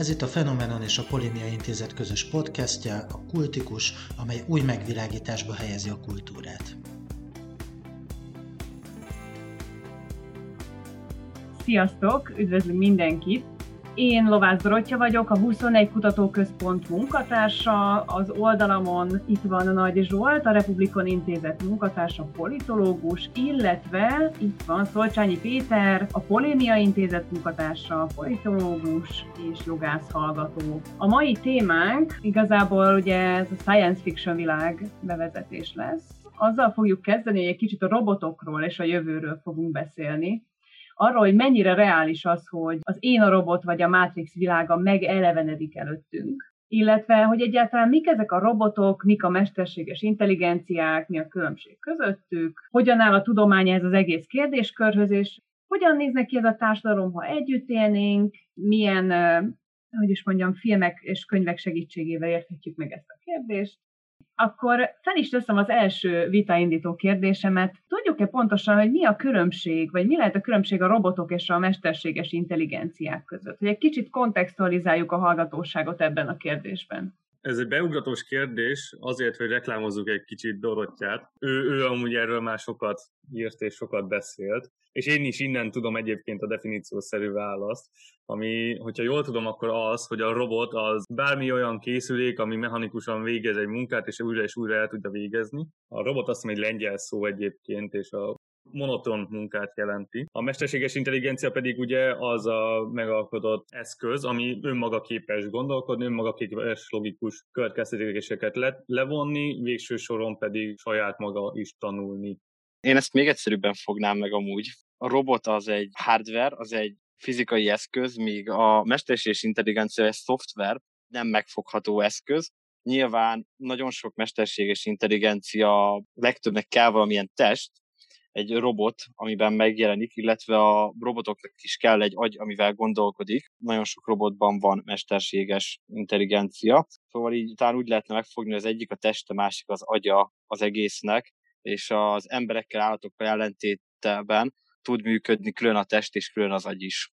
Ez itt a Fenomenon és a Polémia Intézet közös podcastja, a Kultikus, amely új megvilágításba helyezi a kultúrát. Sziasztok, üdvözlünk mindenkit! Én Lovász Dorottya vagyok, a 21 Kutatóközpont munkatársa, az oldalamon itt van a Nagy Zsolt, a Republikon Intézet munkatársa, politológus, illetve itt van Szolcsányi Péter, a Polémia Intézet munkatársa, politológus és jogász hallgató. A mai témánk igazából ugye ez a science fiction világ bevezetés lesz. Azzal fogjuk kezdeni, hogy egy kicsit a robotokról és a jövőről fogunk beszélni arról, hogy mennyire reális az, hogy az én a robot vagy a Matrix világa megelevenedik előttünk. Illetve hogy egyáltalán mik ezek a robotok, mik a mesterséges intelligenciák, mi a különbség közöttük, hogyan áll a tudomány ez az egész kérdéskörhöz, és hogyan néznek ki ez a társadalom, ha együtt élnénk, milyen, hogy is mondjam, filmek és könyvek segítségével érthetjük meg ezt a kérdést, akkor fel is teszem az első vitaindító kérdésemet. Tudjuk-e pontosan, hogy mi a különbség, vagy mi lehet a különbség a robotok és a mesterséges intelligenciák között? Hogy egy kicsit kontextualizáljuk a hallgatóságot ebben a kérdésben. Ez egy beugratós kérdés, azért, hogy reklámozzuk egy kicsit Dorottyát. Ő, ő amúgy erről már sokat írt és sokat beszélt, és én is innen tudom egyébként a definíciószerű választ, ami, hogyha jól tudom, akkor az, hogy a robot az bármi olyan készülék, ami mechanikusan végez egy munkát, és újra és újra el tudja végezni. A robot azt mondja, egy lengyel szó egyébként, és a monoton munkát jelenti. A mesterséges intelligencia pedig ugye az a megalkotott eszköz, ami önmaga képes gondolkodni, önmaga képes logikus következtetéseket le- levonni, végső soron pedig saját maga is tanulni. Én ezt még egyszerűbben fognám meg amúgy. A robot az egy hardware, az egy fizikai eszköz, míg a mesterséges intelligencia egy szoftver, nem megfogható eszköz. Nyilván nagyon sok mesterséges intelligencia legtöbbnek kell valamilyen test, egy robot, amiben megjelenik, illetve a robotoknak is kell egy agy, amivel gondolkodik. Nagyon sok robotban van mesterséges intelligencia. Szóval így talán úgy lehetne megfogni, az egyik a teste, másik az agya az egésznek, és az emberekkel, állatokkal ellentétben tud működni külön a test és külön az agy is.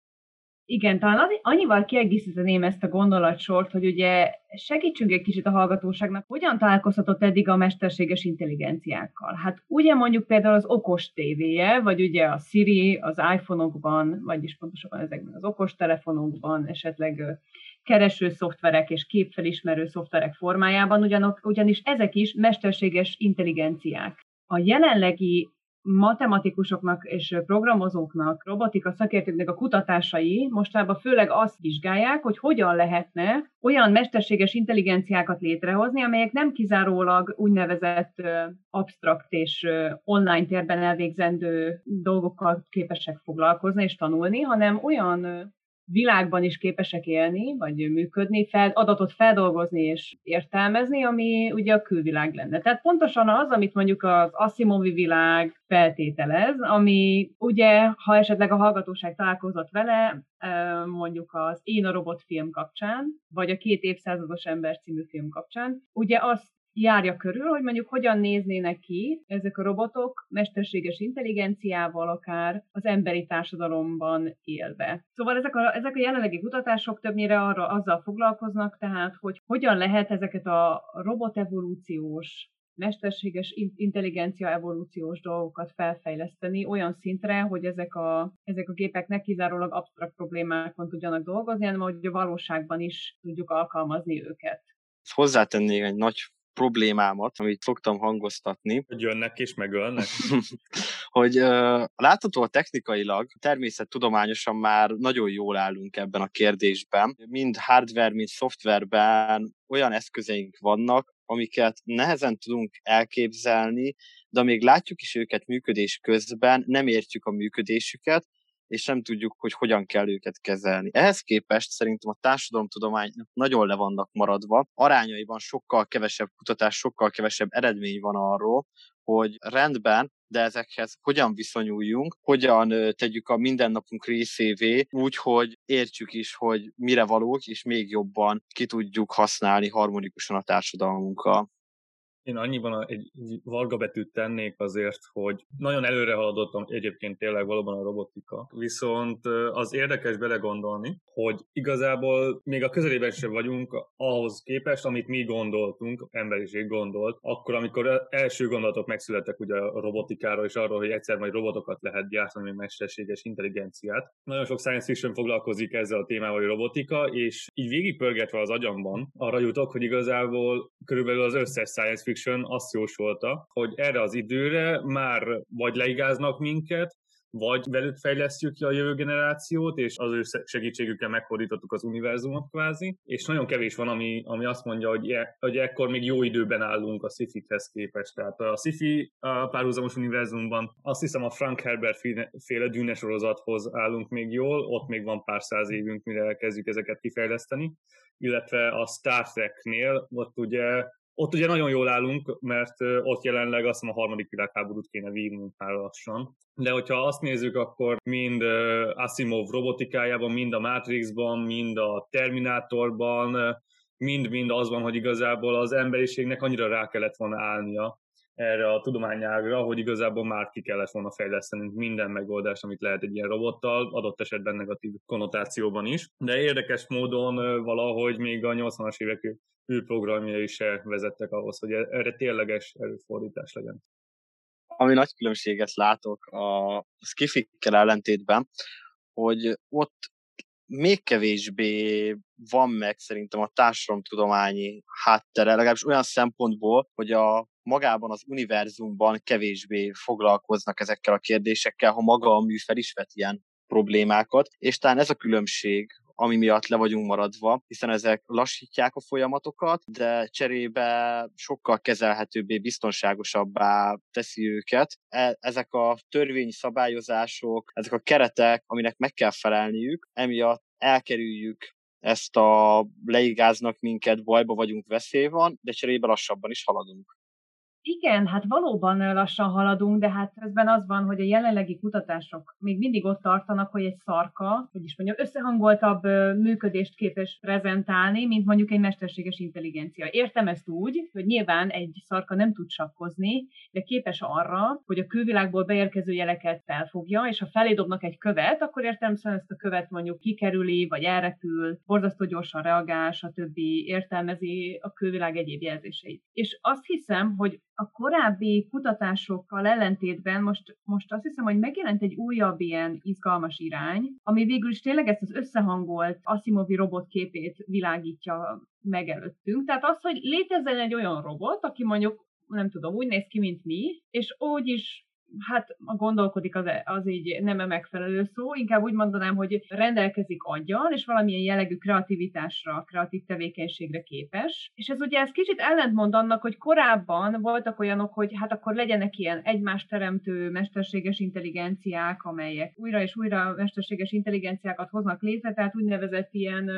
Igen, talán annyival kiegészíteném ezt a gondolatsort, hogy ugye segítsünk egy kicsit a hallgatóságnak, hogyan találkozhatott eddig a mesterséges intelligenciákkal. Hát ugye mondjuk például az okos tévéje, vagy ugye a Siri az iPhone-okban, vagyis pontosabban ezekben az okos telefonokban, esetleg kereső szoftverek és képfelismerő szoftverek formájában, ugyanok, ugyanis ezek is mesterséges intelligenciák. A jelenlegi matematikusoknak és programozóknak, robotika szakértőknek a kutatásai mostában főleg azt vizsgálják, hogy hogyan lehetne olyan mesterséges intelligenciákat létrehozni, amelyek nem kizárólag úgynevezett absztrakt és online térben elvégzendő dolgokkal képesek foglalkozni és tanulni, hanem olyan világban is képesek élni, vagy működni, fel, adatot feldolgozni és értelmezni, ami ugye a külvilág lenne. Tehát pontosan az, amit mondjuk az Asimovi világ feltételez, ami ugye, ha esetleg a hallgatóság találkozott vele, mondjuk az Én a robot film kapcsán, vagy a Két évszázados ember című film kapcsán, ugye azt járja körül, hogy mondjuk hogyan néznének ki ezek a robotok mesterséges intelligenciával akár az emberi társadalomban élve. Szóval ezek a, ezek a jelenlegi kutatások többnyire arra azzal foglalkoznak, tehát hogy hogyan lehet ezeket a robotevolúciós mesterséges intelligencia evolúciós dolgokat felfejleszteni olyan szintre, hogy ezek a, ezek a gépek ne kizárólag absztrakt problémákon tudjanak dolgozni, hanem hogy a valóságban is tudjuk alkalmazni őket. Hozzátennék egy nagy problémámat, amit szoktam hangoztatni. Hogy jönnek és megölnek? hogy uh, látható technikailag, természettudományosan már nagyon jól állunk ebben a kérdésben. Mind hardware, mind szoftverben olyan eszközeink vannak, amiket nehezen tudunk elképzelni, de amíg látjuk is őket működés közben, nem értjük a működésüket, és nem tudjuk, hogy hogyan kell őket kezelni. Ehhez képest szerintem a társadalomtudománynak nagyon le vannak maradva, arányaiban sokkal kevesebb kutatás, sokkal kevesebb eredmény van arról, hogy rendben, de ezekhez hogyan viszonyuljunk, hogyan tegyük a mindennapunk részévé, úgy, hogy értjük is, hogy mire valók, és még jobban ki tudjuk használni harmonikusan a társadalmunkkal. Én annyiban egy varga betűt tennék azért, hogy nagyon előre haladottam egyébként tényleg valóban a robotika. Viszont az érdekes belegondolni, hogy igazából még a közelében sem vagyunk ahhoz képest, amit mi gondoltunk, emberiség gondolt, akkor, amikor első gondolatok megszülettek ugye a robotikára és arról, hogy egyszer majd robotokat lehet gyártani, mesterséges intelligenciát. Nagyon sok science fiction foglalkozik ezzel a témával, hogy robotika, és így végigpörgetve az agyamban arra jutok, hogy igazából körülbelül az összes science fiction azt jósolta, hogy erre az időre már vagy leigáznak minket, vagy velük fejlesztjük ki a jövő generációt, és az ő segítségükkel megfordítottuk az univerzumot kvázi, és nagyon kevés van, ami, ami azt mondja, hogy, e, hogy ekkor még jó időben állunk a sci-fi-hez képest. Tehát a sci-fi a párhuzamos univerzumban azt hiszem a Frank Herbert féle dűne sorozathoz állunk még jól, ott még van pár száz évünk, mire elkezdjük ezeket kifejleszteni, illetve a Star Trek-nél ott ugye ott ugye nagyon jól állunk, mert ott jelenleg azt hiszem a harmadik világháborút kéne vívnunk már lassan. De hogyha azt nézzük, akkor mind Asimov robotikájában, mind a Matrixban, mind a Terminátorban, mind-mind az van, hogy igazából az emberiségnek annyira rá kellett volna állnia erre a tudományágra, hogy igazából már ki kellett volna fejlesztenünk minden megoldást, amit lehet egy ilyen robottal, adott esetben negatív konnotációban is. De érdekes módon valahogy még a 80-as évek űrprogramjai se vezettek ahhoz, hogy erre tényleges erőfordítás legyen. Ami nagy különbséget látok a skifikkel ellentétben, hogy ott még kevésbé van meg szerintem a társadalomtudományi háttere, legalábbis olyan szempontból, hogy a magában az univerzumban kevésbé foglalkoznak ezekkel a kérdésekkel, ha maga a mű fel is vet ilyen problémákat, és talán ez a különbség, ami miatt le vagyunk maradva, hiszen ezek lassítják a folyamatokat, de cserébe sokkal kezelhetőbbé, biztonságosabbá teszi őket. E- ezek a törvény szabályozások, ezek a keretek, aminek meg kell felelniük, emiatt elkerüljük ezt a leigáznak minket, bajba vagyunk, veszély van, de cserébe lassabban is haladunk. Igen, hát valóban lassan haladunk, de hát ezben az van, hogy a jelenlegi kutatások még mindig ott tartanak, hogy egy szarka, hogy is mondjam, összehangoltabb működést képes prezentálni, mint mondjuk egy mesterséges intelligencia. Értem ezt úgy, hogy nyilván egy szarka nem tud sakkozni, de képes arra, hogy a külvilágból beérkező jeleket felfogja, és ha felé dobnak egy követ, akkor értelmszerűen ezt a követ mondjuk kikerüli, vagy elrepül, borzasztó gyorsan reagál, stb. értelmezi a külvilág egyéb jelzéseit. És azt hiszem, hogy a korábbi kutatásokkal ellentétben most, most azt hiszem, hogy megjelent egy újabb ilyen izgalmas irány, ami végül is tényleg ezt az összehangolt Asimovi robotképét világítja meg előttünk. Tehát az, hogy létezzen egy olyan robot, aki mondjuk nem tudom, úgy néz ki, mint mi, és úgy is hát gondolkodik az, az így nem megfelelő szó, inkább úgy mondanám, hogy rendelkezik aggyal, és valamilyen jellegű kreativitásra, kreatív tevékenységre képes. És ez ugye ez kicsit ellentmond annak, hogy korábban voltak olyanok, hogy hát akkor legyenek ilyen egymást teremtő mesterséges intelligenciák, amelyek újra és újra mesterséges intelligenciákat hoznak létre, tehát úgynevezett ilyen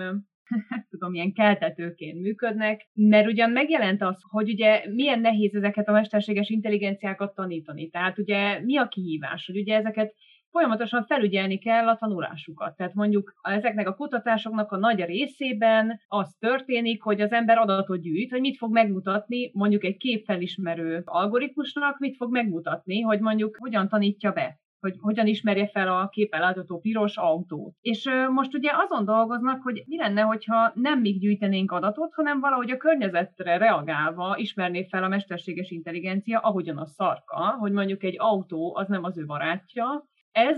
tudom, ilyen keltetőként működnek, mert ugyan megjelent az, hogy ugye milyen nehéz ezeket a mesterséges intelligenciákat tanítani. Tehát ugye mi a kihívás, hogy ugye ezeket folyamatosan felügyelni kell a tanulásukat. Tehát mondjuk ezeknek a kutatásoknak a nagy részében az történik, hogy az ember adatot gyűjt, hogy mit fog megmutatni mondjuk egy képfelismerő algoritmusnak, mit fog megmutatni, hogy mondjuk hogyan tanítja be hogy hogyan ismerje fel a képen látható piros autót. És most ugye azon dolgoznak, hogy mi lenne, hogyha nem mi gyűjtenénk adatot, hanem valahogy a környezetre reagálva ismerné fel a mesterséges intelligencia, ahogyan a szarka, hogy mondjuk egy autó az nem az ő barátja. Ez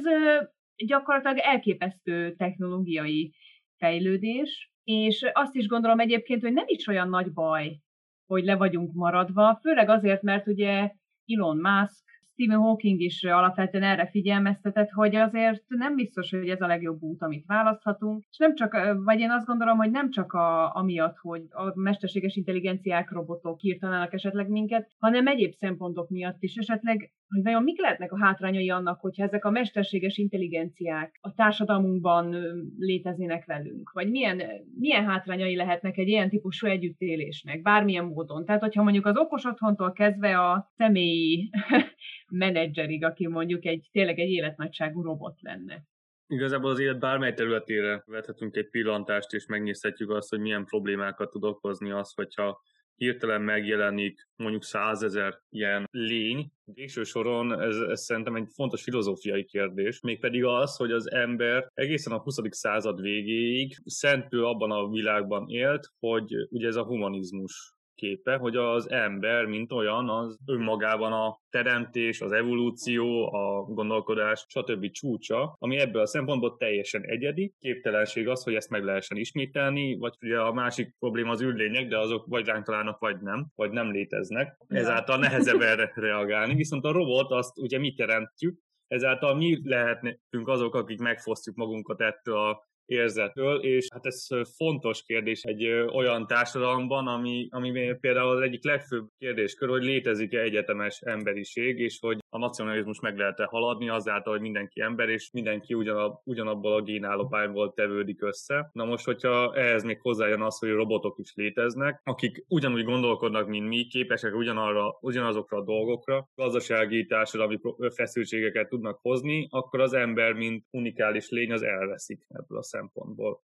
gyakorlatilag elképesztő technológiai fejlődés, és azt is gondolom egyébként, hogy nem is olyan nagy baj, hogy le vagyunk maradva, főleg azért, mert ugye Elon Musk Stephen Hawking is alapvetően erre figyelmeztetett, hogy azért nem biztos, hogy ez a legjobb út, amit választhatunk, és nem csak, vagy én azt gondolom, hogy nem csak a, amiatt, hogy a mesterséges intelligenciák, robotok hirtelenek esetleg minket, hanem egyéb szempontok miatt is. Esetleg, hogy vajon mik lehetnek a hátrányai annak, hogyha ezek a mesterséges intelligenciák a társadalmunkban léteznének velünk, vagy milyen, milyen hátrányai lehetnek egy ilyen típusú együttélésnek, bármilyen módon. Tehát, hogyha mondjuk az okos otthontól kezdve a személyi menedzserig, aki mondjuk egy tényleg egy életnagyságú robot lenne. Igazából az élet bármely területére vethetünk egy pillantást, és megnézhetjük azt, hogy milyen problémákat tud okozni az, hogyha hirtelen megjelenik mondjuk százezer ilyen lény, végső soron ez, ez szerintem egy fontos filozófiai kérdés, mégpedig az, hogy az ember egészen a 20. század végéig szentül abban a világban élt, hogy ugye ez a humanizmus képe, hogy az ember, mint olyan, az önmagában a teremtés, az evolúció, a gondolkodás, stb. csúcsa, ami ebből a szempontból teljesen egyedi. Képtelenség az, hogy ezt meg lehessen ismételni, vagy ugye a másik probléma az űrlények, de azok vagy ránk találnak, vagy nem, vagy nem léteznek. Ezáltal nehezebb erre reagálni, viszont a robot azt ugye mi teremtjük, ezáltal mi lehetünk azok, akik megfosztjuk magunkat ettől a érzetől, és hát ez fontos kérdés egy olyan társadalomban, ami, ami például az egyik legfőbb kérdéskör, hogy létezik-e egyetemes emberiség, és hogy a nacionalizmus meg lehet-e haladni azáltal, hogy mindenki ember, és mindenki ugyanab, ugyanabból a génállapányból tevődik össze. Na most, hogyha ehhez még hozzájön az, hogy robotok is léteznek, akik ugyanúgy gondolkodnak, mint mi, képesek ugyanarra, ugyanazokra a dolgokra, gazdasági, társadalmi feszültségeket tudnak hozni, akkor az ember, mint unikális lény, az elveszik ebből a szempontból.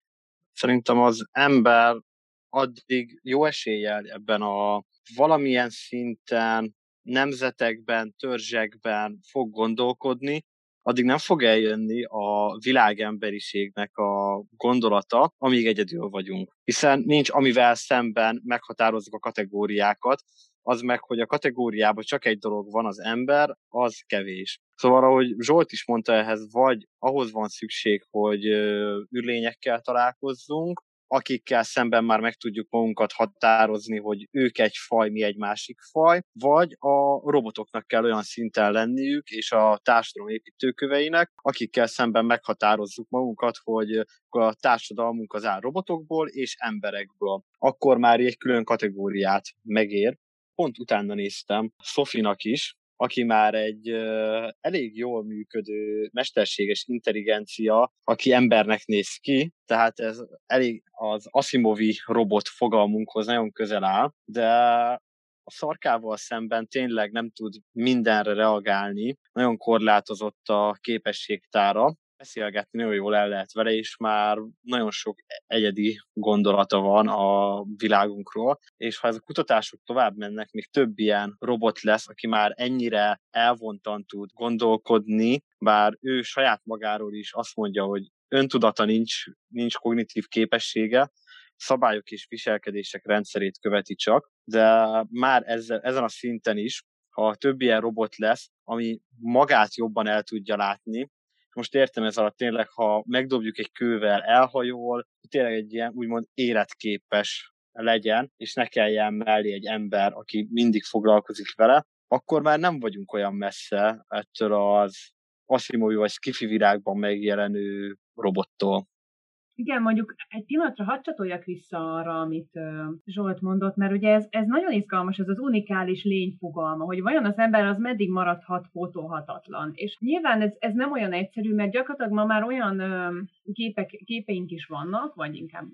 Szerintem az ember addig jó eséllyel ebben a valamilyen szinten nemzetekben, törzsekben fog gondolkodni, addig nem fog eljönni a világemberiségnek a gondolata, amíg egyedül vagyunk. Hiszen nincs amivel szemben meghatározzuk a kategóriákat, az meg, hogy a kategóriában csak egy dolog van, az ember, az kevés. Szóval, ahogy Zsolt is mondta ehhez, vagy ahhoz van szükség, hogy űrlényekkel találkozzunk, akikkel szemben már meg tudjuk magunkat határozni, hogy ők egy faj, mi egy másik faj, vagy a robotoknak kell olyan szinten lenniük, és a társadalom építőköveinek, akikkel szemben meghatározzuk magunkat, hogy a társadalmunk az áll robotokból és emberekből. Akkor már egy külön kategóriát megér. Pont utána néztem Sofinak is, aki már egy elég jól működő mesterséges intelligencia, aki embernek néz ki, tehát ez elég az Asimovi robot fogalmunkhoz nagyon közel áll, de a szarkával szemben tényleg nem tud mindenre reagálni, nagyon korlátozott a képességtára, beszélgetni nagyon jól el lehet vele, és már nagyon sok egyedi gondolata van a világunkról, és ha ezek a kutatások tovább mennek, még több ilyen robot lesz, aki már ennyire elvontan tud gondolkodni, bár ő saját magáról is azt mondja, hogy öntudata nincs, nincs kognitív képessége, szabályok és viselkedések rendszerét követi csak, de már ezzel, ezen a szinten is, ha több ilyen robot lesz, ami magát jobban el tudja látni, most értem ez alatt tényleg, ha megdobjuk egy kővel, elhajol, tényleg egy ilyen úgymond életképes legyen, és ne kelljen mellé egy ember, aki mindig foglalkozik vele, akkor már nem vagyunk olyan messze ettől az Asimov vagy Skifi virágban megjelenő robottól. Igen, mondjuk egy pillanatra hadd csatoljak vissza arra, amit Zsolt mondott, mert ugye ez, ez nagyon izgalmas, ez az unikális lény fogalma, hogy vajon az ember az meddig maradhat pótolhatatlan. És nyilván ez, ez nem olyan egyszerű, mert gyakorlatilag ma már olyan képek, képeink is vannak, vagy inkább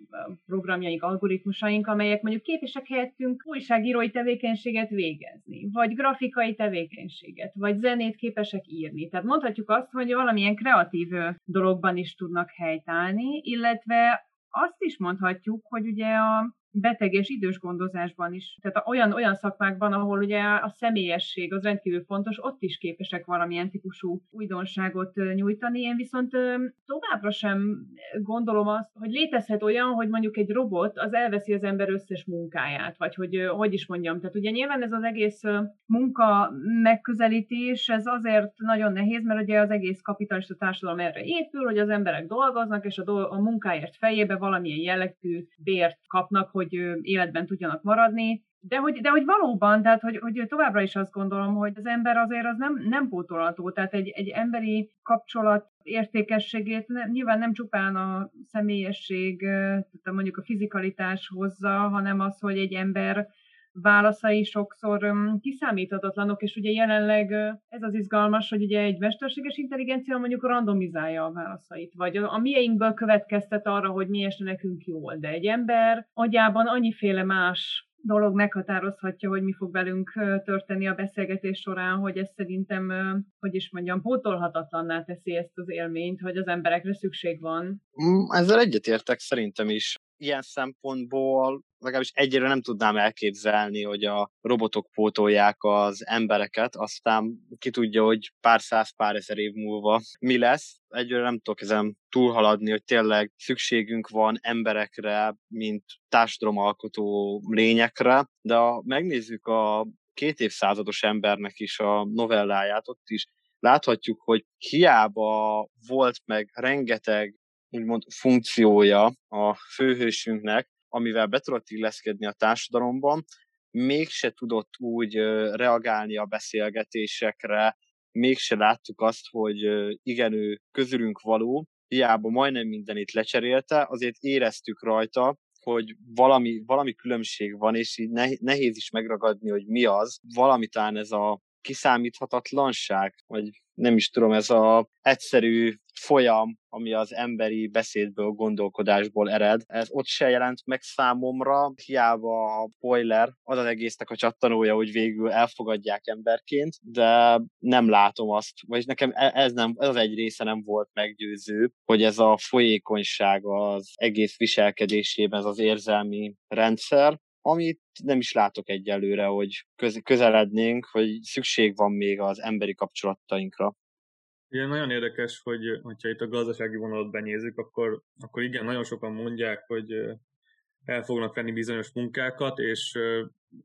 programjaink, algoritmusaink, amelyek mondjuk képesek helyettünk újságírói tevékenységet végezni, vagy grafikai tevékenységet, vagy zenét képesek írni. Tehát mondhatjuk azt, hogy valamilyen kreatív dologban is tudnak helytállni, illetve azt is mondhatjuk, hogy ugye a beteg és idős gondozásban is, tehát olyan, olyan szakmákban, ahol ugye a személyesség az rendkívül fontos, ott is képesek valamilyen típusú újdonságot nyújtani. Én viszont továbbra sem gondolom azt, hogy létezhet olyan, hogy mondjuk egy robot az elveszi az ember összes munkáját, vagy hogy hogy is mondjam. Tehát ugye nyilván ez az egész munka megközelítés, ez azért nagyon nehéz, mert ugye az egész kapitalista társadalom erre épül, hogy az emberek dolgoznak, és a, do- a munkáért fejébe valamilyen jellegű bért kapnak, hogy életben tudjanak maradni, de hogy, de hogy valóban, tehát hogy, hogy továbbra is azt gondolom, hogy az ember azért az nem, nem pótolható, tehát egy, egy emberi kapcsolat értékességét nem, nyilván nem csupán a személyesség, tehát mondjuk a fizikalitás hozza, hanem az, hogy egy ember válaszai sokszor kiszámíthatatlanok, és ugye jelenleg ez az izgalmas, hogy ugye egy mesterséges intelligencia mondjuk randomizálja a válaszait, vagy a mieinkből következtet arra, hogy mi esne nekünk jól, de egy ember agyában annyiféle más dolog meghatározhatja, hogy mi fog velünk történni a beszélgetés során, hogy ez szerintem, hogy is mondjam, pótolhatatlanná teszi ezt az élményt, hogy az emberekre szükség van. Mm, ezzel egyetértek szerintem is. Ilyen szempontból legalábbis egyre nem tudnám elképzelni, hogy a robotok pótolják az embereket, aztán ki tudja, hogy pár száz, pár ezer év múlva mi lesz. Egyre nem tudok ezen túlhaladni, hogy tényleg szükségünk van emberekre, mint társadalomalkotó lényekre, de ha megnézzük a két évszázados embernek is a novelláját, ott is láthatjuk, hogy hiába volt meg rengeteg úgymond funkciója a főhősünknek, amivel be tudott illeszkedni a társadalomban, mégse tudott úgy reagálni a beszélgetésekre, mégse láttuk azt, hogy igen, ő közülünk való, hiába majdnem mindenit lecserélte, azért éreztük rajta, hogy valami, valami különbség van, és így nehéz is megragadni, hogy mi az. Valamitán ez a kiszámíthatatlanság, vagy nem is tudom, ez a egyszerű folyam, ami az emberi beszédből, gondolkodásból ered. Ez ott se jelent meg számomra, hiába a spoiler, az az egésznek a csattanója, hogy végül elfogadják emberként, de nem látom azt, vagy nekem e- ez, nem, ez az egy része nem volt meggyőző, hogy ez a folyékonyság az egész viselkedésében, ez az érzelmi rendszer, amit nem is látok egyelőre, hogy közelednénk, hogy szükség van még az emberi kapcsolatainkra. Igen, nagyon érdekes, hogy hogyha itt a gazdasági vonalat benézzük, akkor, akkor igen, nagyon sokan mondják, hogy el fognak venni bizonyos munkákat, és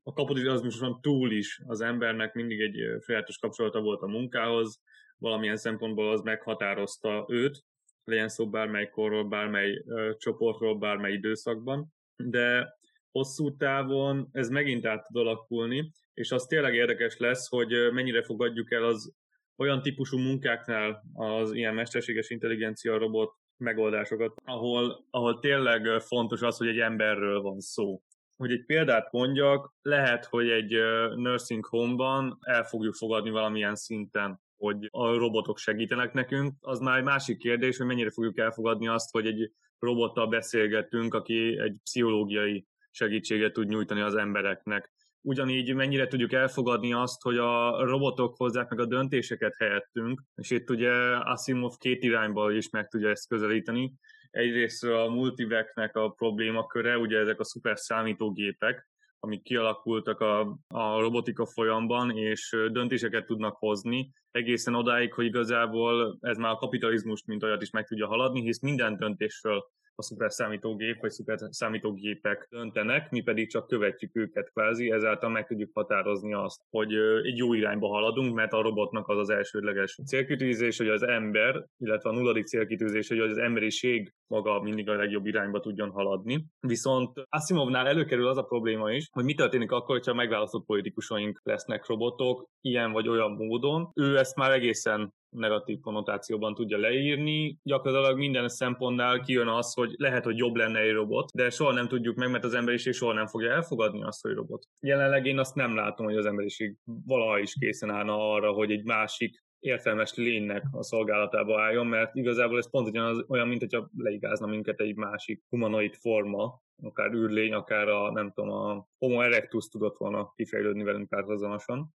a kapitalizmuson túl is az embernek mindig egy sajátos kapcsolata volt a munkához, valamilyen szempontból az meghatározta őt, legyen szó bármely korról, bármely csoportról, bármely időszakban, de hosszú távon ez megint át tud alakulni, és az tényleg érdekes lesz, hogy mennyire fogadjuk el az olyan típusú munkáknál az ilyen mesterséges intelligencia robot megoldásokat, ahol, ahol tényleg fontos az, hogy egy emberről van szó. Hogy egy példát mondjak, lehet, hogy egy nursing home-ban el fogjuk fogadni valamilyen szinten hogy a robotok segítenek nekünk. Az már egy másik kérdés, hogy mennyire fogjuk elfogadni azt, hogy egy robottal beszélgetünk, aki egy pszichológiai segítséget tud nyújtani az embereknek. Ugyanígy mennyire tudjuk elfogadni azt, hogy a robotok hozzák meg a döntéseket helyettünk, és itt ugye Asimov két irányból is meg tudja ezt közelíteni. Egyrészt a multiveknek a problémaköre, ugye ezek a szuper számítógépek, amik kialakultak a, a robotika folyamban, és döntéseket tudnak hozni, egészen odáig, hogy igazából ez már a kapitalizmust, mint olyat is meg tudja haladni, hisz minden döntésről a szuper számítógép vagy szuper számítógépek döntenek, mi pedig csak követjük őket kvázi, ezáltal meg tudjuk határozni azt, hogy egy jó irányba haladunk, mert a robotnak az az elsődleges célkitűzés, hogy az ember, illetve a nulladik célkitűzés, hogy az emberiség maga mindig a legjobb irányba tudjon haladni. Viszont Asimovnál előkerül az a probléma is, hogy mi történik akkor, hogyha megválasztott politikusaink lesznek robotok, ilyen vagy olyan módon. Ő ezt már egészen negatív konnotációban tudja leírni. Gyakorlatilag minden szempontnál kijön az, hogy lehet, hogy jobb lenne egy robot, de soha nem tudjuk meg, mert az emberiség soha nem fogja elfogadni azt, hogy robot. Jelenleg én azt nem látom, hogy az emberiség valaha is készen állna arra, hogy egy másik értelmes lénynek a szolgálatába álljon, mert igazából ez pont ugyanaz, olyan, mint hogyha leigázna minket egy másik humanoid forma, akár űrlény, akár a, nem tudom, a Homo erectus tudott volna kifejlődni velünk párhuzamosan.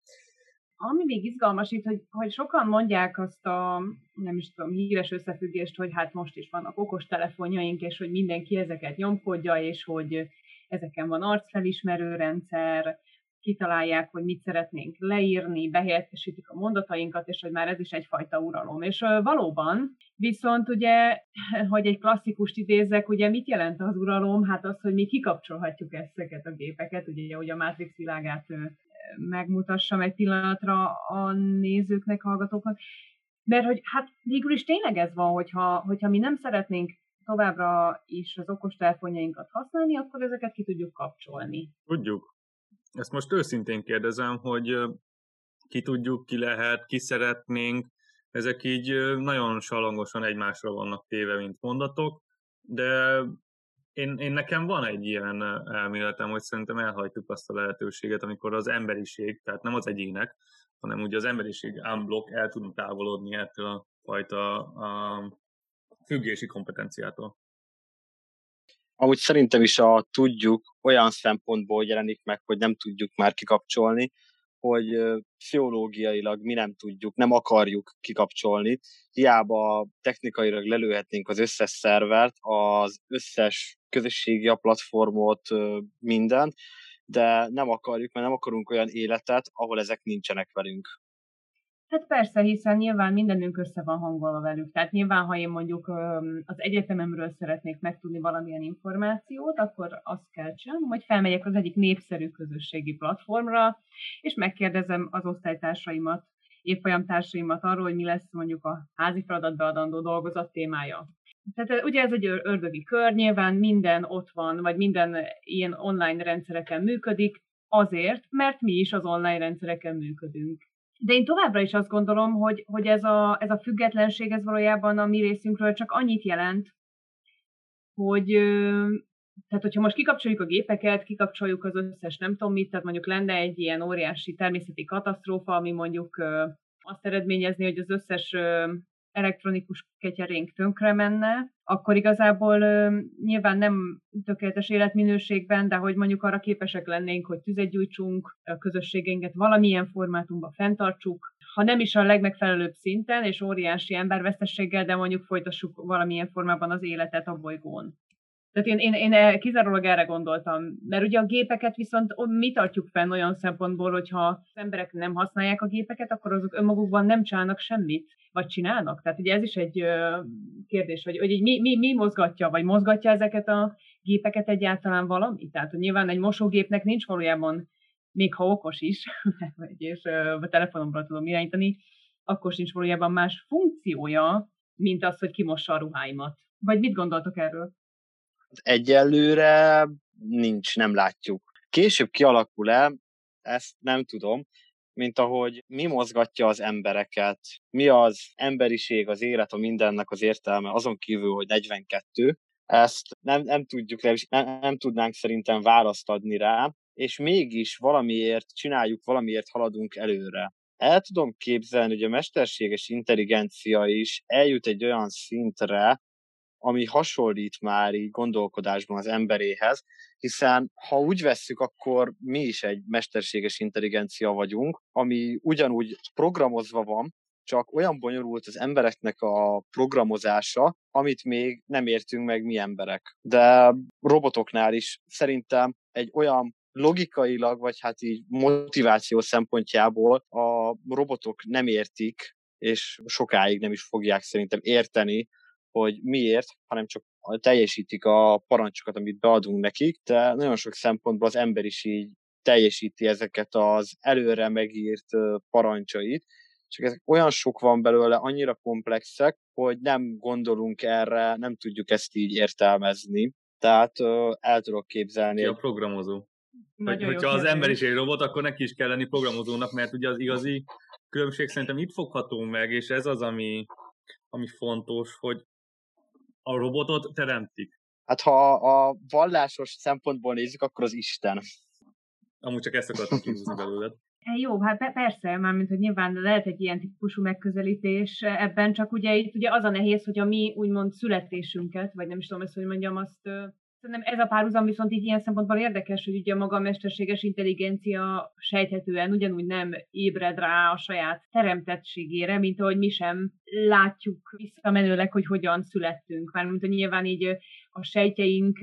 Ami még izgalmas itt, hogy, hogy sokan mondják azt a, nem is tudom, híres összefüggést, hogy hát most is vannak okos telefonjaink, és hogy mindenki ezeket nyomkodja, és hogy ezeken van arcfelismerő rendszer, kitalálják, hogy mit szeretnénk leírni, behelyettesítik a mondatainkat, és hogy már ez is egyfajta uralom. És valóban, viszont ugye, hogy egy klasszikust idézek, ugye mit jelent az uralom? Hát az, hogy mi kikapcsolhatjuk ezeket a gépeket, ugye, hogy a Matrix világát megmutassam egy pillanatra a nézőknek, hallgatóknak, mert hogy hát végül is tényleg ez van, hogyha, hogyha mi nem szeretnénk továbbra is az okostelefonjainkat használni, akkor ezeket ki tudjuk kapcsolni. Tudjuk. Ezt most őszintén kérdezem, hogy ki tudjuk, ki lehet, ki szeretnénk, ezek így nagyon salangosan egymásra vannak téve, mint mondatok, de én, én nekem van egy ilyen elméletem, hogy szerintem elhajtjuk azt a lehetőséget, amikor az emberiség, tehát nem az egyének, hanem ugye az emberiség unblock el tudunk távolodni ettől a fajta a függési kompetenciától. Amúgy szerintem is a tudjuk olyan szempontból jelenik meg, hogy nem tudjuk már kikapcsolni, hogy pszichológiailag mi nem tudjuk, nem akarjuk kikapcsolni. Hiába technikailag lelőhetnénk az összes szervert, az összes közösségi a platformot, mindent, de nem akarjuk, mert nem akarunk olyan életet, ahol ezek nincsenek velünk. Hát persze, hiszen nyilván mindenünk össze van hangolva velük. Tehát nyilván, ha én mondjuk az egyetememről szeretnék megtudni valamilyen információt, akkor azt kell csinálnom, hogy felmegyek az egyik népszerű közösségi platformra, és megkérdezem az osztálytársaimat, évfolyamtársaimat arról, hogy mi lesz mondjuk a házi feladat beadandó dolgozat témája. Tehát ugye ez egy ördögi kör, nyilván minden ott van, vagy minden ilyen online rendszereken működik, azért, mert mi is az online rendszereken működünk. De én továbbra is azt gondolom, hogy, hogy ez, a, ez a függetlenség, ez valójában a mi részünkről csak annyit jelent, hogy tehát, hogyha most kikapcsoljuk a gépeket, kikapcsoljuk az összes nem tudom mit, tehát mondjuk lenne egy ilyen óriási természeti katasztrófa, ami mondjuk azt eredményezni, hogy az összes elektronikus ketyerénk tönkre menne, akkor igazából ö, nyilván nem tökéletes életminőségben, de hogy mondjuk arra képesek lennénk, hogy tüzet gyújtsunk, a közösségeinket valamilyen formátumban fenntartsuk, ha nem is a legmegfelelőbb szinten, és óriási embervesztességgel, de mondjuk folytassuk valamilyen formában az életet a bolygón. Tehát én, én, én kizárólag erre gondoltam, mert ugye a gépeket viszont mi tartjuk fenn olyan szempontból, hogyha az emberek nem használják a gépeket, akkor azok önmagukban nem csinálnak semmit, vagy csinálnak. Tehát ugye ez is egy kérdés, hogy, hogy mi, mi, mi mozgatja, vagy mozgatja ezeket a gépeket egyáltalán valami. Tehát hogy nyilván egy mosógépnek nincs valójában, még ha okos is, és a telefonomra tudom irányítani, akkor sincs valójában más funkciója, mint az, hogy kimossa a ruháimat. Vagy mit gondoltok erről? Egyelőre nincs, nem látjuk. Később kialakul-e, ezt nem tudom, mint ahogy mi mozgatja az embereket, mi az emberiség, az élet, a mindennek az értelme, azon kívül, hogy 42, ezt nem, nem tudjuk, nem, nem tudnánk szerintem választ adni rá, és mégis valamiért csináljuk, valamiért haladunk előre. El tudom képzelni, hogy a mesterséges intelligencia is eljut egy olyan szintre, ami hasonlít már így gondolkodásban az emberéhez, hiszen ha úgy vesszük, akkor mi is egy mesterséges intelligencia vagyunk, ami ugyanúgy programozva van, csak olyan bonyolult az embereknek a programozása, amit még nem értünk meg mi emberek. De robotoknál is szerintem egy olyan logikailag, vagy hát így motiváció szempontjából a robotok nem értik, és sokáig nem is fogják szerintem érteni hogy miért, hanem csak teljesítik a parancsokat, amit beadunk nekik, de nagyon sok szempontból az ember is így teljesíti ezeket az előre megírt parancsait, csak ezek olyan sok van belőle, annyira komplexek, hogy nem gondolunk erre, nem tudjuk ezt így értelmezni. Tehát el tudok képzelni. Ki a programozó? Hogy, hogyha az ember is egy robot, akkor neki is kell lenni programozónak, mert ugye az igazi különbség szerintem itt fogható meg, és ez az, ami, ami fontos, hogy a robotot teremtik. Hát ha a vallásos szempontból nézzük, akkor az Isten. Amúgy csak ezt akartam kihúzni belőled. Jó, hát persze, mármint, hogy nyilván lehet egy ilyen típusú megközelítés ebben, csak ugye itt ugye az a nehéz, hogy a mi úgymond születésünket, vagy nem is tudom ezt, hogy mondjam, azt Szerintem ez a párhuzam viszont így ilyen szempontból érdekes, hogy ugye maga a mesterséges intelligencia sejthetően ugyanúgy nem ébred rá a saját teremtettségére, mint ahogy mi sem látjuk visszamenőleg, hogy hogyan születtünk. Mármint, nyilván így a sejtjeink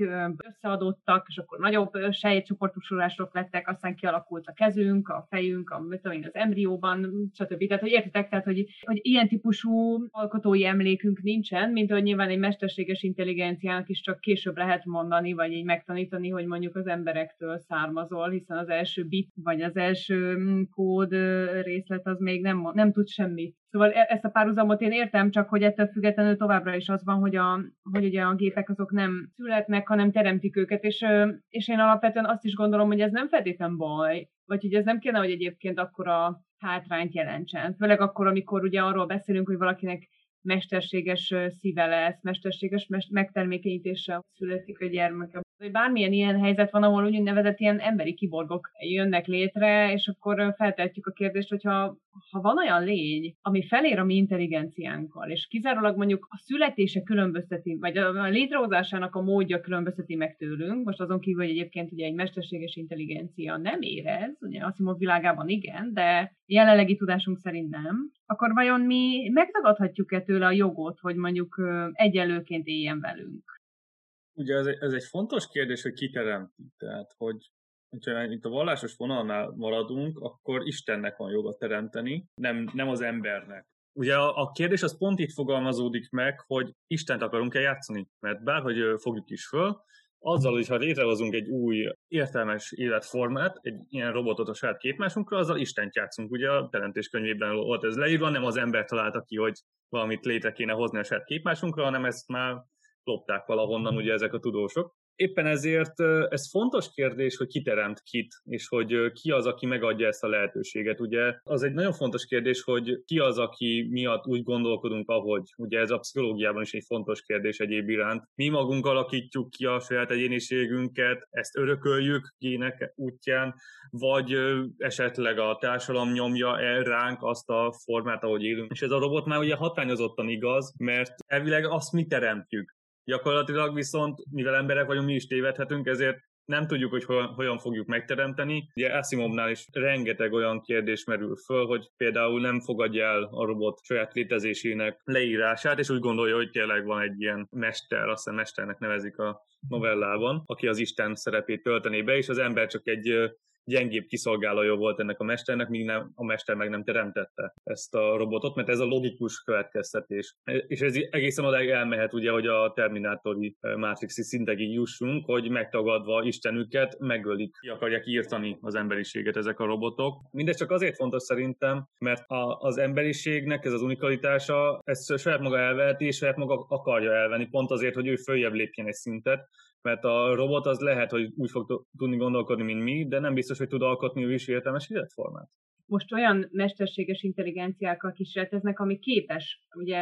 összeadottak, és akkor nagyobb sejtcsoportosulások lettek, aztán kialakult a kezünk, a fejünk, a, tudom az embrióban, stb. Tehát, hogy értitek, tehát, hogy, hogy ilyen típusú alkotói emlékünk nincsen, mint hogy nyilván egy mesterséges intelligenciának is csak később lehet mondani, vagy így megtanítani, hogy mondjuk az emberektől származol, hiszen az első bit, vagy az első mm, kód részlet az még nem, nem tud semmit. Szóval e, ezt a párhuzamot én értem, csak hogy ettől függetlenül továbbra is az van, hogy, a, hogy ugye a gépek azok nem születnek, hanem teremtik őket, és, és én alapvetően azt is gondolom, hogy ez nem feltétlen baj, vagy hogy ez nem kéne, hogy egyébként akkora hátrányt jelentsen. Főleg akkor, amikor ugye arról beszélünk, hogy valakinek mesterséges szíve lesz, mesterséges megtermékenyítéssel születik a gyermek. Hogy bármilyen ilyen helyzet van, ahol úgynevezett ilyen emberi kiborgok jönnek létre, és akkor feltehetjük a kérdést, hogyha ha van olyan lény, ami felér a mi intelligenciánkkal, és kizárólag mondjuk a születése különbözteti, vagy a létrehozásának a módja különbözteti meg tőlünk, most azon kívül, hogy egyébként ugye egy mesterséges intelligencia nem érez, ugye Asimov világában igen, de jelenlegi tudásunk szerint nem, akkor vajon mi megtagadhatjuk-e tőle a jogot, hogy mondjuk egyelőként éljen velünk? Ugye ez egy, ez egy fontos kérdés, hogy ki teremti. Tehát, hogy hogyha itt a vallásos vonalnál maradunk, akkor Istennek van joga teremteni, nem, nem az embernek. Ugye a, a kérdés az pont itt fogalmazódik meg, hogy Istent akarunk-e játszani, mert bárhogy fogjuk is föl, azzal, hogyha létrehozunk egy új értelmes életformát, egy ilyen robotot a saját képmásunkra, azzal Istent játszunk. Ugye a teremtés könyvében volt ez leírva, nem az ember találta ki, hogy valamit létre kéne hozni a saját képmásunkra, hanem ezt már lopták valahonnan ugye ezek a tudósok. Éppen ezért ez fontos kérdés, hogy ki teremt kit, és hogy ki az, aki megadja ezt a lehetőséget. Ugye az egy nagyon fontos kérdés, hogy ki az, aki miatt úgy gondolkodunk, ahogy. Ugye ez a pszichológiában is egy fontos kérdés egyéb iránt. Mi magunk alakítjuk ki a saját egyéniségünket, ezt örököljük gének útján, vagy esetleg a társadalom nyomja el ránk azt a formát, ahogy élünk. És ez a robot már ugye hatányozottan igaz, mert elvileg azt mi teremtjük. Gyakorlatilag viszont, mivel emberek vagyunk, mi is tévedhetünk, ezért nem tudjuk, hogy hogyan, hogyan fogjuk megteremteni. Ugye Asimovnál is rengeteg olyan kérdés merül föl, hogy például nem fogadja el a robot saját létezésének leírását, és úgy gondolja, hogy tényleg van egy ilyen mester, azt hiszem mesternek nevezik a novellában, aki az Isten szerepét töltené be, és az ember csak egy gyengébb kiszolgálója volt ennek a mesternek, míg nem, a mester meg nem teremtette ezt a robotot, mert ez a logikus következtetés. És ez egészen odáig elmehet ugye, hogy a terminátori eh, matrixi szintegig jussunk, hogy megtagadva Istenüket megölik, ki akarják írtani az emberiséget ezek a robotok. Mindez csak azért fontos szerintem, mert a, az emberiségnek ez az unikalitása, ezt saját maga elveheti, és saját maga akarja elvenni, pont azért, hogy ő följebb lépjen egy szintet, mert a robot az lehet, hogy úgy fog tudni gondolkodni, mint mi, de nem biztos, hogy tud alkotni ő is értelmes életformát. Most olyan mesterséges intelligenciákkal kísérleteznek, ami képes, ugye,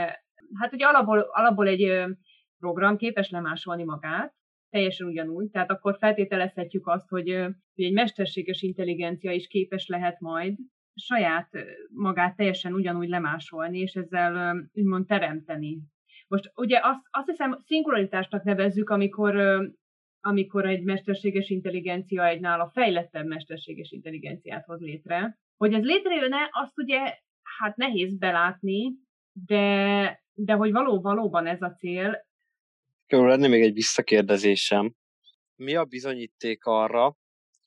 hát ugye alapból, alapból egy program képes lemásolni magát, teljesen ugyanúgy, tehát akkor feltételezhetjük azt, hogy, hogy egy mesterséges intelligencia is képes lehet majd saját magát teljesen ugyanúgy lemásolni, és ezzel úgymond teremteni most ugye azt, azt hiszem szinkronitásnak nevezzük, amikor, amikor egy mesterséges intelligencia egy nála fejlettebb mesterséges intelligenciát hoz létre. Hogy ez létrejön-e, azt ugye hát nehéz belátni, de, de hogy való, valóban ez a cél. Körül lenne még egy visszakérdezésem. Mi a bizonyíték arra,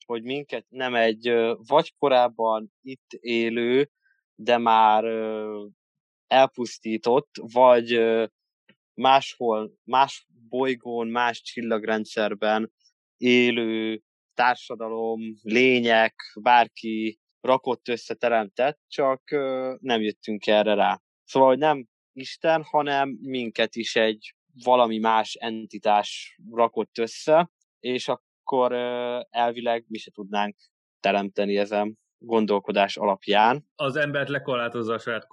hogy minket nem egy vagy korábban itt élő, de már elpusztított, vagy máshol, más bolygón, más csillagrendszerben élő társadalom, lények, bárki rakott össze, teremtett, csak nem jöttünk erre rá. Szóval, hogy nem Isten, hanem minket is egy valami más entitás rakott össze, és akkor elvileg mi se tudnánk teremteni ezen gondolkodás alapján. Az embert lekorlátozza a saját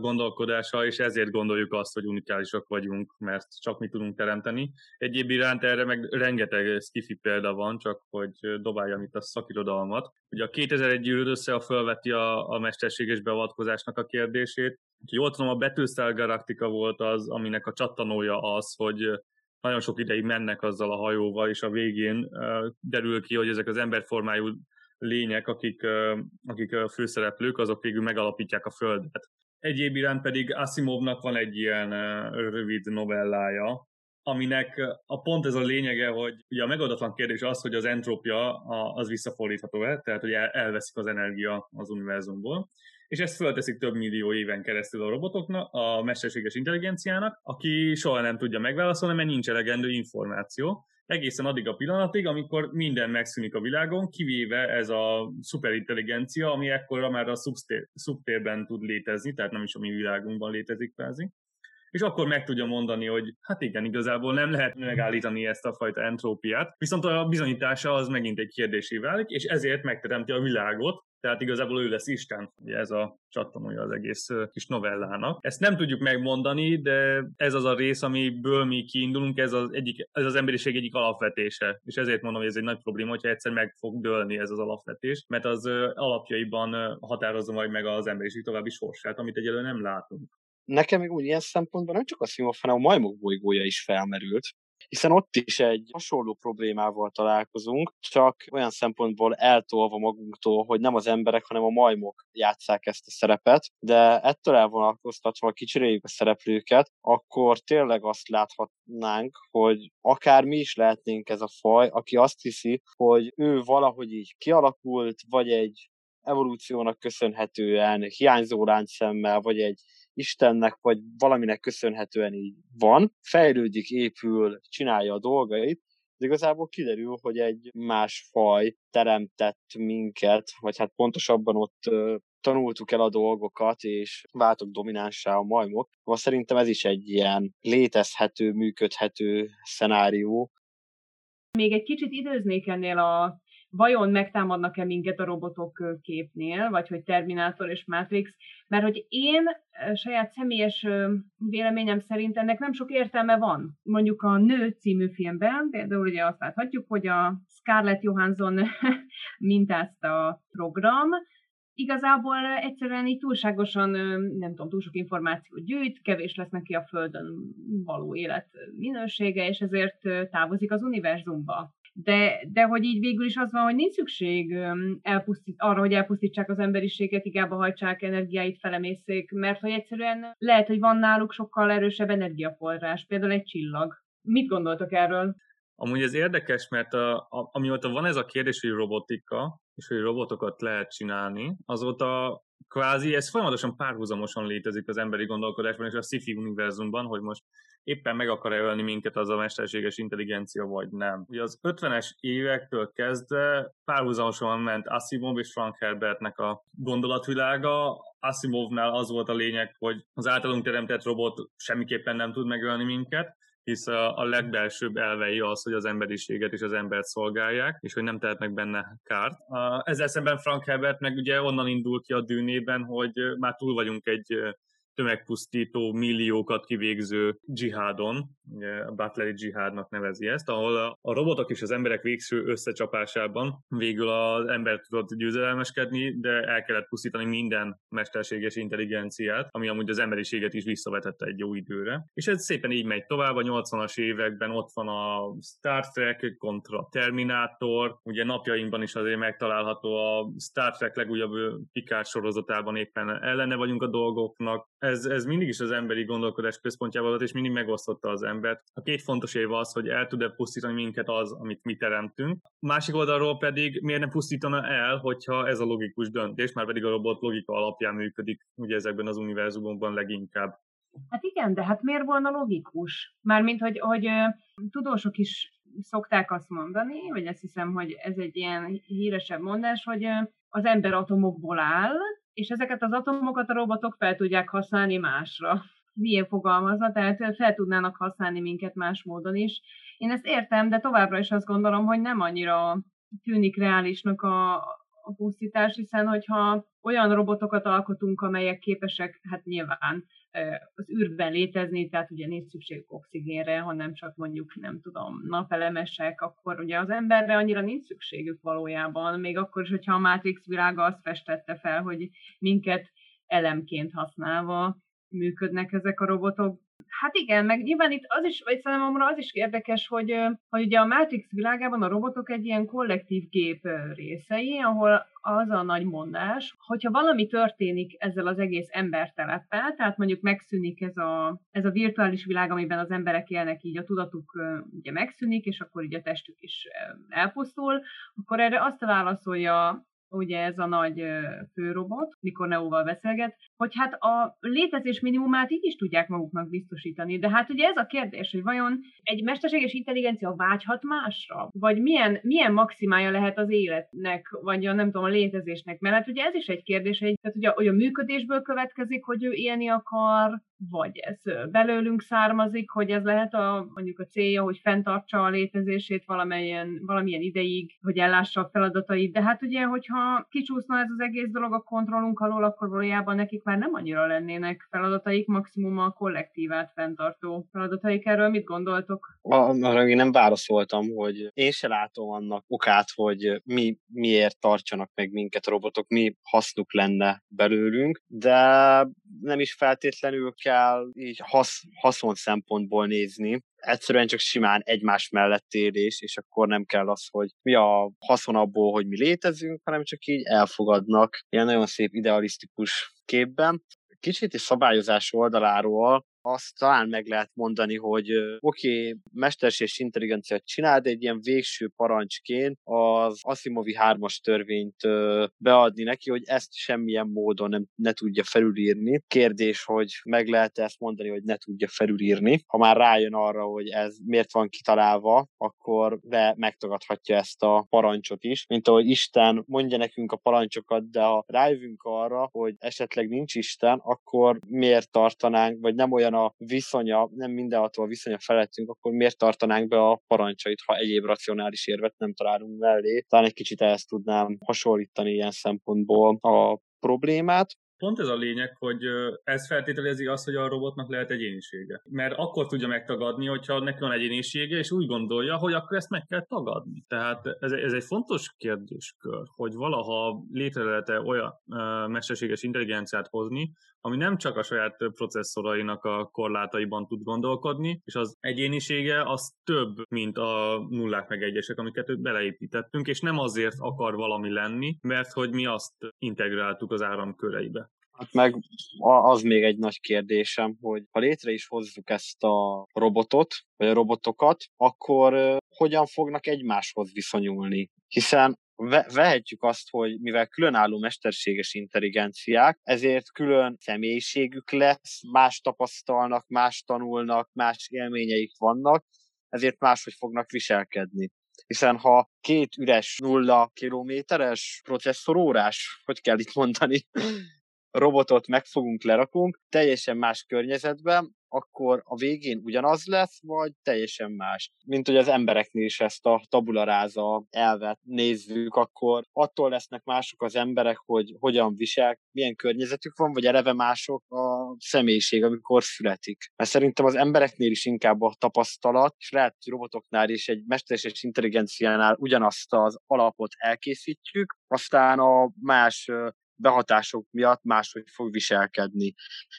gondolkodása, és ezért gondoljuk azt, hogy unikálisak vagyunk, mert csak mi tudunk teremteni. Egyéb iránt erre meg rengeteg skifi példa van, csak hogy dobáljam itt a szakirodalmat. Ugye a 2001 gyűrűd össze a felveti a, a mesterséges beavatkozásnak a kérdését. Jól tudom, a Battlestar Galactica volt az, aminek a csattanója az, hogy nagyon sok ideig mennek azzal a hajóval, és a végén derül ki, hogy ezek az emberformájú lények, akik, akik a főszereplők, azok végül megalapítják a Földet. Egyéb iránt pedig Asimovnak van egy ilyen rövid novellája, aminek a pont ez a lényege, hogy ugye a megoldatlan kérdés az, hogy az entrópia az visszafordítható-e, tehát hogy elveszik az energia az univerzumból, és ezt fölteszik több millió éven keresztül a robotoknak, a mesterséges intelligenciának, aki soha nem tudja megválaszolni, mert nincs elegendő információ, egészen addig a pillanatig, amikor minden megszűnik a világon, kivéve ez a szuperintelligencia, ami ekkora már a szubtér, szubtérben tud létezni, tehát nem is a mi világunkban létezik kvázi. És akkor meg tudja mondani, hogy hát igen, igazából nem lehet megállítani ezt a fajta entrópiát, viszont a bizonyítása az megint egy kérdésé válik, és ezért megteremti a világot, tehát igazából ő lesz Isten, ugye ez a csattanója az egész kis novellának. Ezt nem tudjuk megmondani, de ez az a rész, amiből mi kiindulunk, ez az, egyik, ez az emberiség egyik alapvetése. És ezért mondom, hogy ez egy nagy probléma, hogyha egyszer meg fog dőlni ez az alapvetés, mert az alapjaiban határozza majd meg az emberiség további sorsát, amit egyelőre nem látunk. Nekem még úgy ilyen szempontból nem csak a Simov, hanem a majmok bolygója is felmerült, hiszen ott is egy hasonló problémával találkozunk, csak olyan szempontból eltolva magunktól, hogy nem az emberek, hanem a majmok játszák ezt a szerepet, de ettől elvonalkoztatva kicsiréljük a szereplőket, akkor tényleg azt láthatnánk, hogy akár mi is lehetnénk ez a faj, aki azt hiszi, hogy ő valahogy így kialakult, vagy egy evolúciónak köszönhetően hiányzó láncszemmel, vagy egy Istennek, vagy valaminek köszönhetően így van, fejlődik, épül, csinálja a dolgait, de igazából kiderül, hogy egy más faj teremtett minket, vagy hát pontosabban ott tanultuk el a dolgokat, és váltok dominánsá a majmok. Most szerintem ez is egy ilyen létezhető, működhető szenárió. Még egy kicsit időznék ennél a vajon megtámadnak-e minket a robotok képnél, vagy hogy Terminátor és Matrix, mert hogy én saját személyes véleményem szerint ennek nem sok értelme van. Mondjuk a Nő című filmben például ugye azt láthatjuk, hogy a Scarlett Johansson mintázta a program, igazából egyszerűen így túlságosan, nem tudom, túl sok információt gyűjt, kevés lesz neki a Földön való élet minősége, és ezért távozik az univerzumba de, de hogy így végül is az van, hogy nincs szükség elpusztít, arra, hogy elpusztítsák az emberiséget, higába hajtsák energiáit, felemészék, mert hogy egyszerűen lehet, hogy van náluk sokkal erősebb energiaforrás, például egy csillag. Mit gondoltok erről? Amúgy ez érdekes, mert a, a, amióta van ez a kérdés, hogy robotika, és hogy robotokat lehet csinálni, azóta kvázi ez folyamatosan párhuzamosan létezik az emberi gondolkodásban és a sci-fi univerzumban, hogy most éppen meg akar-e ölni minket az a mesterséges intelligencia, vagy nem. Ugye az 50-es évektől kezdve párhuzamosan ment Asimov és Frank Herbertnek a gondolatvilága. Asimovnál az volt a lényeg, hogy az általunk teremtett robot semmiképpen nem tud megölni minket, hisz a, a legbelsőbb elvei az, hogy az emberiséget és az embert szolgálják, és hogy nem tehetnek benne kárt. Ezzel szemben Frank Herbert meg ugye onnan indul ki a dűnében, hogy már túl vagyunk egy tömegpusztító milliókat kivégző dzsihádon, a Butleri dzsihádnak nevezi ezt, ahol a robotok és az emberek végső összecsapásában végül az ember tudott győzedelmeskedni, de el kellett pusztítani minden mesterséges intelligenciát, ami amúgy az emberiséget is visszavetette egy jó időre. És ez szépen így megy tovább, a 80-as években ott van a Star Trek kontra Terminator, ugye napjainkban is azért megtalálható a Star Trek legújabb Picard sorozatában éppen ellene vagyunk a dolgoknak, ez, ez mindig is az emberi gondolkodás központjában volt, és mindig megosztotta az embert. A két fontos év az, hogy el tud-e pusztítani minket az, amit mi teremtünk. Másik oldalról pedig miért nem pusztítana el, hogyha ez a logikus döntés, már pedig a robot logika alapján működik, ugye ezekben az univerzumokban leginkább. Hát igen, de hát miért volna logikus? Mármint, hogy, hogy tudósok is szokták azt mondani, vagy azt hiszem, hogy ez egy ilyen híresebb mondás, hogy az ember atomokból áll, és ezeket az atomokat a robotok fel tudják használni másra. Milyen fogalmazza, tehát fel tudnának használni minket más módon is. Én ezt értem, de továbbra is azt gondolom, hogy nem annyira tűnik reálisnak a, a pusztítás, hiszen hogyha olyan robotokat alkotunk, amelyek képesek, hát nyilván az űrben létezni, tehát ugye nincs szükség oxigénre, hanem csak mondjuk, nem tudom, napelemesek, akkor ugye az emberre annyira nincs szükségük valójában, még akkor is, hogyha a Matrix világa azt festette fel, hogy minket elemként használva működnek ezek a robotok, Hát igen, meg nyilván itt az is, vagy számomra az is érdekes, hogy, hogy ugye a Matrix világában a robotok egy ilyen kollektív gép részei, ahol az a nagy mondás, hogyha valami történik ezzel az egész emberteleppel, tehát mondjuk megszűnik ez a, ez a virtuális világ, amiben az emberek élnek, így a tudatuk ugye megszűnik, és akkor így a testük is elpusztul, akkor erre azt válaszolja ugye ez a nagy főrobot, mikor Neóval beszélget, hogy hát a létezés minimumát így is tudják maguknak biztosítani. De hát ugye ez a kérdés, hogy vajon egy mesterséges intelligencia vágyhat másra? Vagy milyen, milyen maximája lehet az életnek, vagy a nem tudom, a létezésnek? Mert hát ugye ez is egy kérdés, hogy, tehát ugye, hogy a működésből következik, hogy ő élni akar, vagy ez belőlünk származik, hogy ez lehet a, mondjuk a célja, hogy fenntartsa a létezését valamilyen, valamilyen ideig, hogy ellássa a feladatait. De hát ugye, hogyha kicsúszna ez az egész dolog a kontrollunk alól, akkor valójában nekik már nem annyira lennének feladataik, maximum a kollektívát fenntartó feladataik. Erről mit gondoltok? Arra én nem válaszoltam, hogy én se látom annak okát, hogy mi miért tartsanak meg minket a robotok, mi hasznuk lenne belőlünk, de nem is feltétlenül kell kell így hasz, haszon szempontból nézni, egyszerűen csak simán egymás mellett élés, és akkor nem kell az, hogy mi a haszon abból, hogy mi létezünk, hanem csak így elfogadnak ilyen nagyon szép idealisztikus képben. Kicsit is szabályozás oldaláról azt talán meg lehet mondani, hogy oké, okay, mesterséges intelligenciát csinál, de egy ilyen végső parancsként az Asimovi hármas törvényt beadni neki, hogy ezt semmilyen módon nem, ne tudja felülírni. Kérdés, hogy meg lehet ezt mondani, hogy ne tudja felülírni. Ha már rájön arra, hogy ez miért van kitalálva, akkor be megtagadhatja ezt a parancsot is. Mint ahogy Isten mondja nekünk a parancsokat, de ha rájövünk arra, hogy esetleg nincs Isten, akkor miért tartanánk, vagy nem olyan a viszonya, nem mindenható a viszonya felettünk, akkor miért tartanánk be a parancsait, ha egyéb racionális érvet nem találunk mellé. Talán egy kicsit ezt tudnám hasonlítani ilyen szempontból a problémát pont ez a lényeg, hogy ez feltételezi azt, hogy a robotnak lehet egyénisége. Mert akkor tudja megtagadni, hogyha neki van egyénisége, és úgy gondolja, hogy akkor ezt meg kell tagadni. Tehát ez, ez egy fontos kérdéskör, hogy valaha létre lehet -e olyan uh, mesterséges intelligenciát hozni, ami nem csak a saját processzorainak a korlátaiban tud gondolkodni, és az egyénisége az több, mint a nullák meg egyesek, amiket beleépítettünk, és nem azért akar valami lenni, mert hogy mi azt integráltuk az áramköreibe. Hát meg az még egy nagy kérdésem, hogy ha létre is hozzuk ezt a robotot, vagy a robotokat, akkor hogyan fognak egymáshoz viszonyulni? Hiszen vehetjük azt, hogy mivel különálló mesterséges intelligenciák, ezért külön személyiségük lesz, más tapasztalnak, más tanulnak, más élményeik vannak, ezért máshogy fognak viselkedni. Hiszen ha két üres nulla kilométeres processzorórás, hogy kell itt mondani, robotot megfogunk, lerakunk, teljesen más környezetben, akkor a végén ugyanaz lesz, vagy teljesen más. Mint hogy az embereknél is ezt a tabularáza elvet nézzük, akkor attól lesznek mások az emberek, hogy hogyan visel, milyen környezetük van, vagy eleve mások a személyiség, amikor születik. Mert szerintem az embereknél is inkább a tapasztalat, és lehet, hogy robotoknál is egy mesterséges intelligenciánál ugyanazt az alapot elkészítjük, aztán a más behatások miatt máshogy fog viselkedni.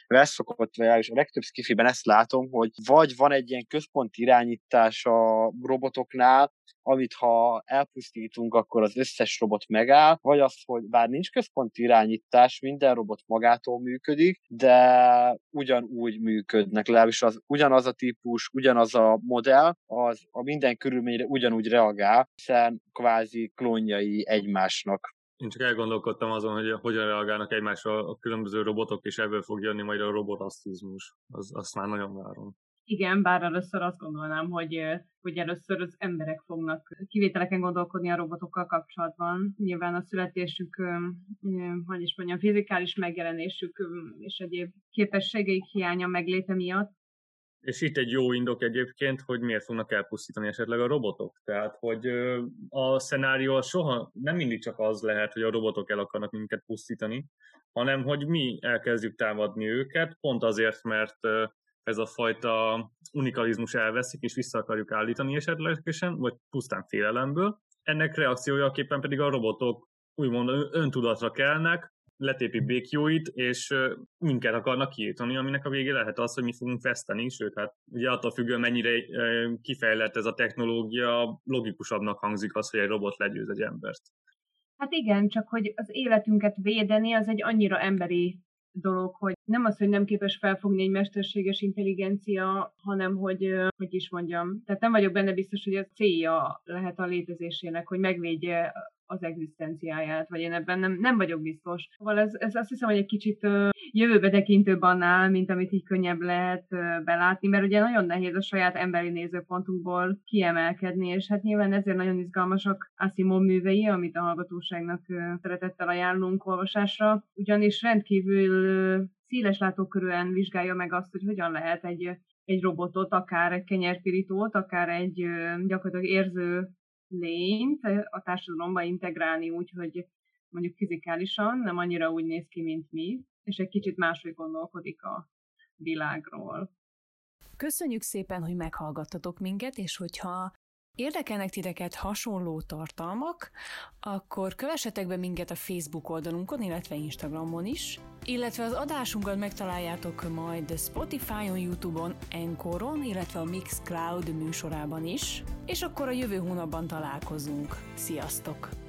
Ez szokott, és a legtöbb skifiben ezt látom, hogy vagy van egy ilyen központi irányítás a robotoknál, amit ha elpusztítunk, akkor az összes robot megáll, vagy az, hogy bár nincs központi irányítás, minden robot magától működik, de ugyanúgy működnek, legalábbis az ugyanaz a típus, ugyanaz a modell, az a minden körülményre ugyanúgy reagál, hiszen kvázi klónjai egymásnak. Én csak elgondolkodtam azon, hogy hogyan reagálnak egymásra a különböző robotok, és ebből fog jönni majd a robotasztizmus. Az, azt már nagyon várom. Igen, bár először azt gondolnám, hogy, hogy először az emberek fognak kivételeken gondolkodni a robotokkal kapcsolatban. Nyilván a születésük, hogy is mondjam, fizikális megjelenésük és egyéb képességeik hiánya megléte miatt és itt egy jó indok egyébként, hogy miért fognak elpusztítani esetleg a robotok. Tehát, hogy a szenárió soha nem mindig csak az lehet, hogy a robotok el akarnak minket pusztítani, hanem hogy mi elkezdjük támadni őket, pont azért, mert ez a fajta unikalizmus elveszik, és vissza akarjuk állítani esetlegesen, vagy pusztán félelemből. Ennek reakciójaképpen pedig a robotok úgymond öntudatra kelnek, letépi békjóit, és minket akarnak kiírtani, aminek a vége lehet az, hogy mi fogunk feszteni, sőt, hát ugye attól függően mennyire kifejlett ez a technológia, logikusabbnak hangzik az, hogy egy robot legyőz egy embert. Hát igen, csak hogy az életünket védeni, az egy annyira emberi dolog, hogy nem az, hogy nem képes felfogni egy mesterséges intelligencia, hanem hogy, hogy is mondjam, tehát nem vagyok benne biztos, hogy a célja lehet a létezésének, hogy megvédje az egzisztenciáját, vagy én ebben nem, nem vagyok biztos. Szóval ez, ez azt hiszem, hogy egy kicsit jövőbe tekintőbb annál, mint amit így könnyebb lehet belátni, mert ugye nagyon nehéz a saját emberi nézőpontunkból kiemelkedni, és hát nyilván ezért nagyon izgalmasak Asimov művei, amit a hallgatóságnak szeretettel ajánlunk olvasásra, ugyanis rendkívül széles látókörűen vizsgálja meg azt, hogy hogyan lehet egy egy robotot, akár egy kenyerpirítót, akár egy gyakorlatilag érző lényt a társadalomba integrálni úgy, hogy mondjuk fizikálisan nem annyira úgy néz ki, mint mi, és egy kicsit máshogy gondolkodik a világról. Köszönjük szépen, hogy meghallgattatok minket, és hogyha Érdekelnek titeket hasonló tartalmak, akkor kövessetek be minket a Facebook oldalunkon, illetve Instagramon is, illetve az adásunkat megtaláljátok majd Spotify-on, Youtube-on, Encoron, illetve a Mixcloud műsorában is, és akkor a jövő hónapban találkozunk. Sziasztok!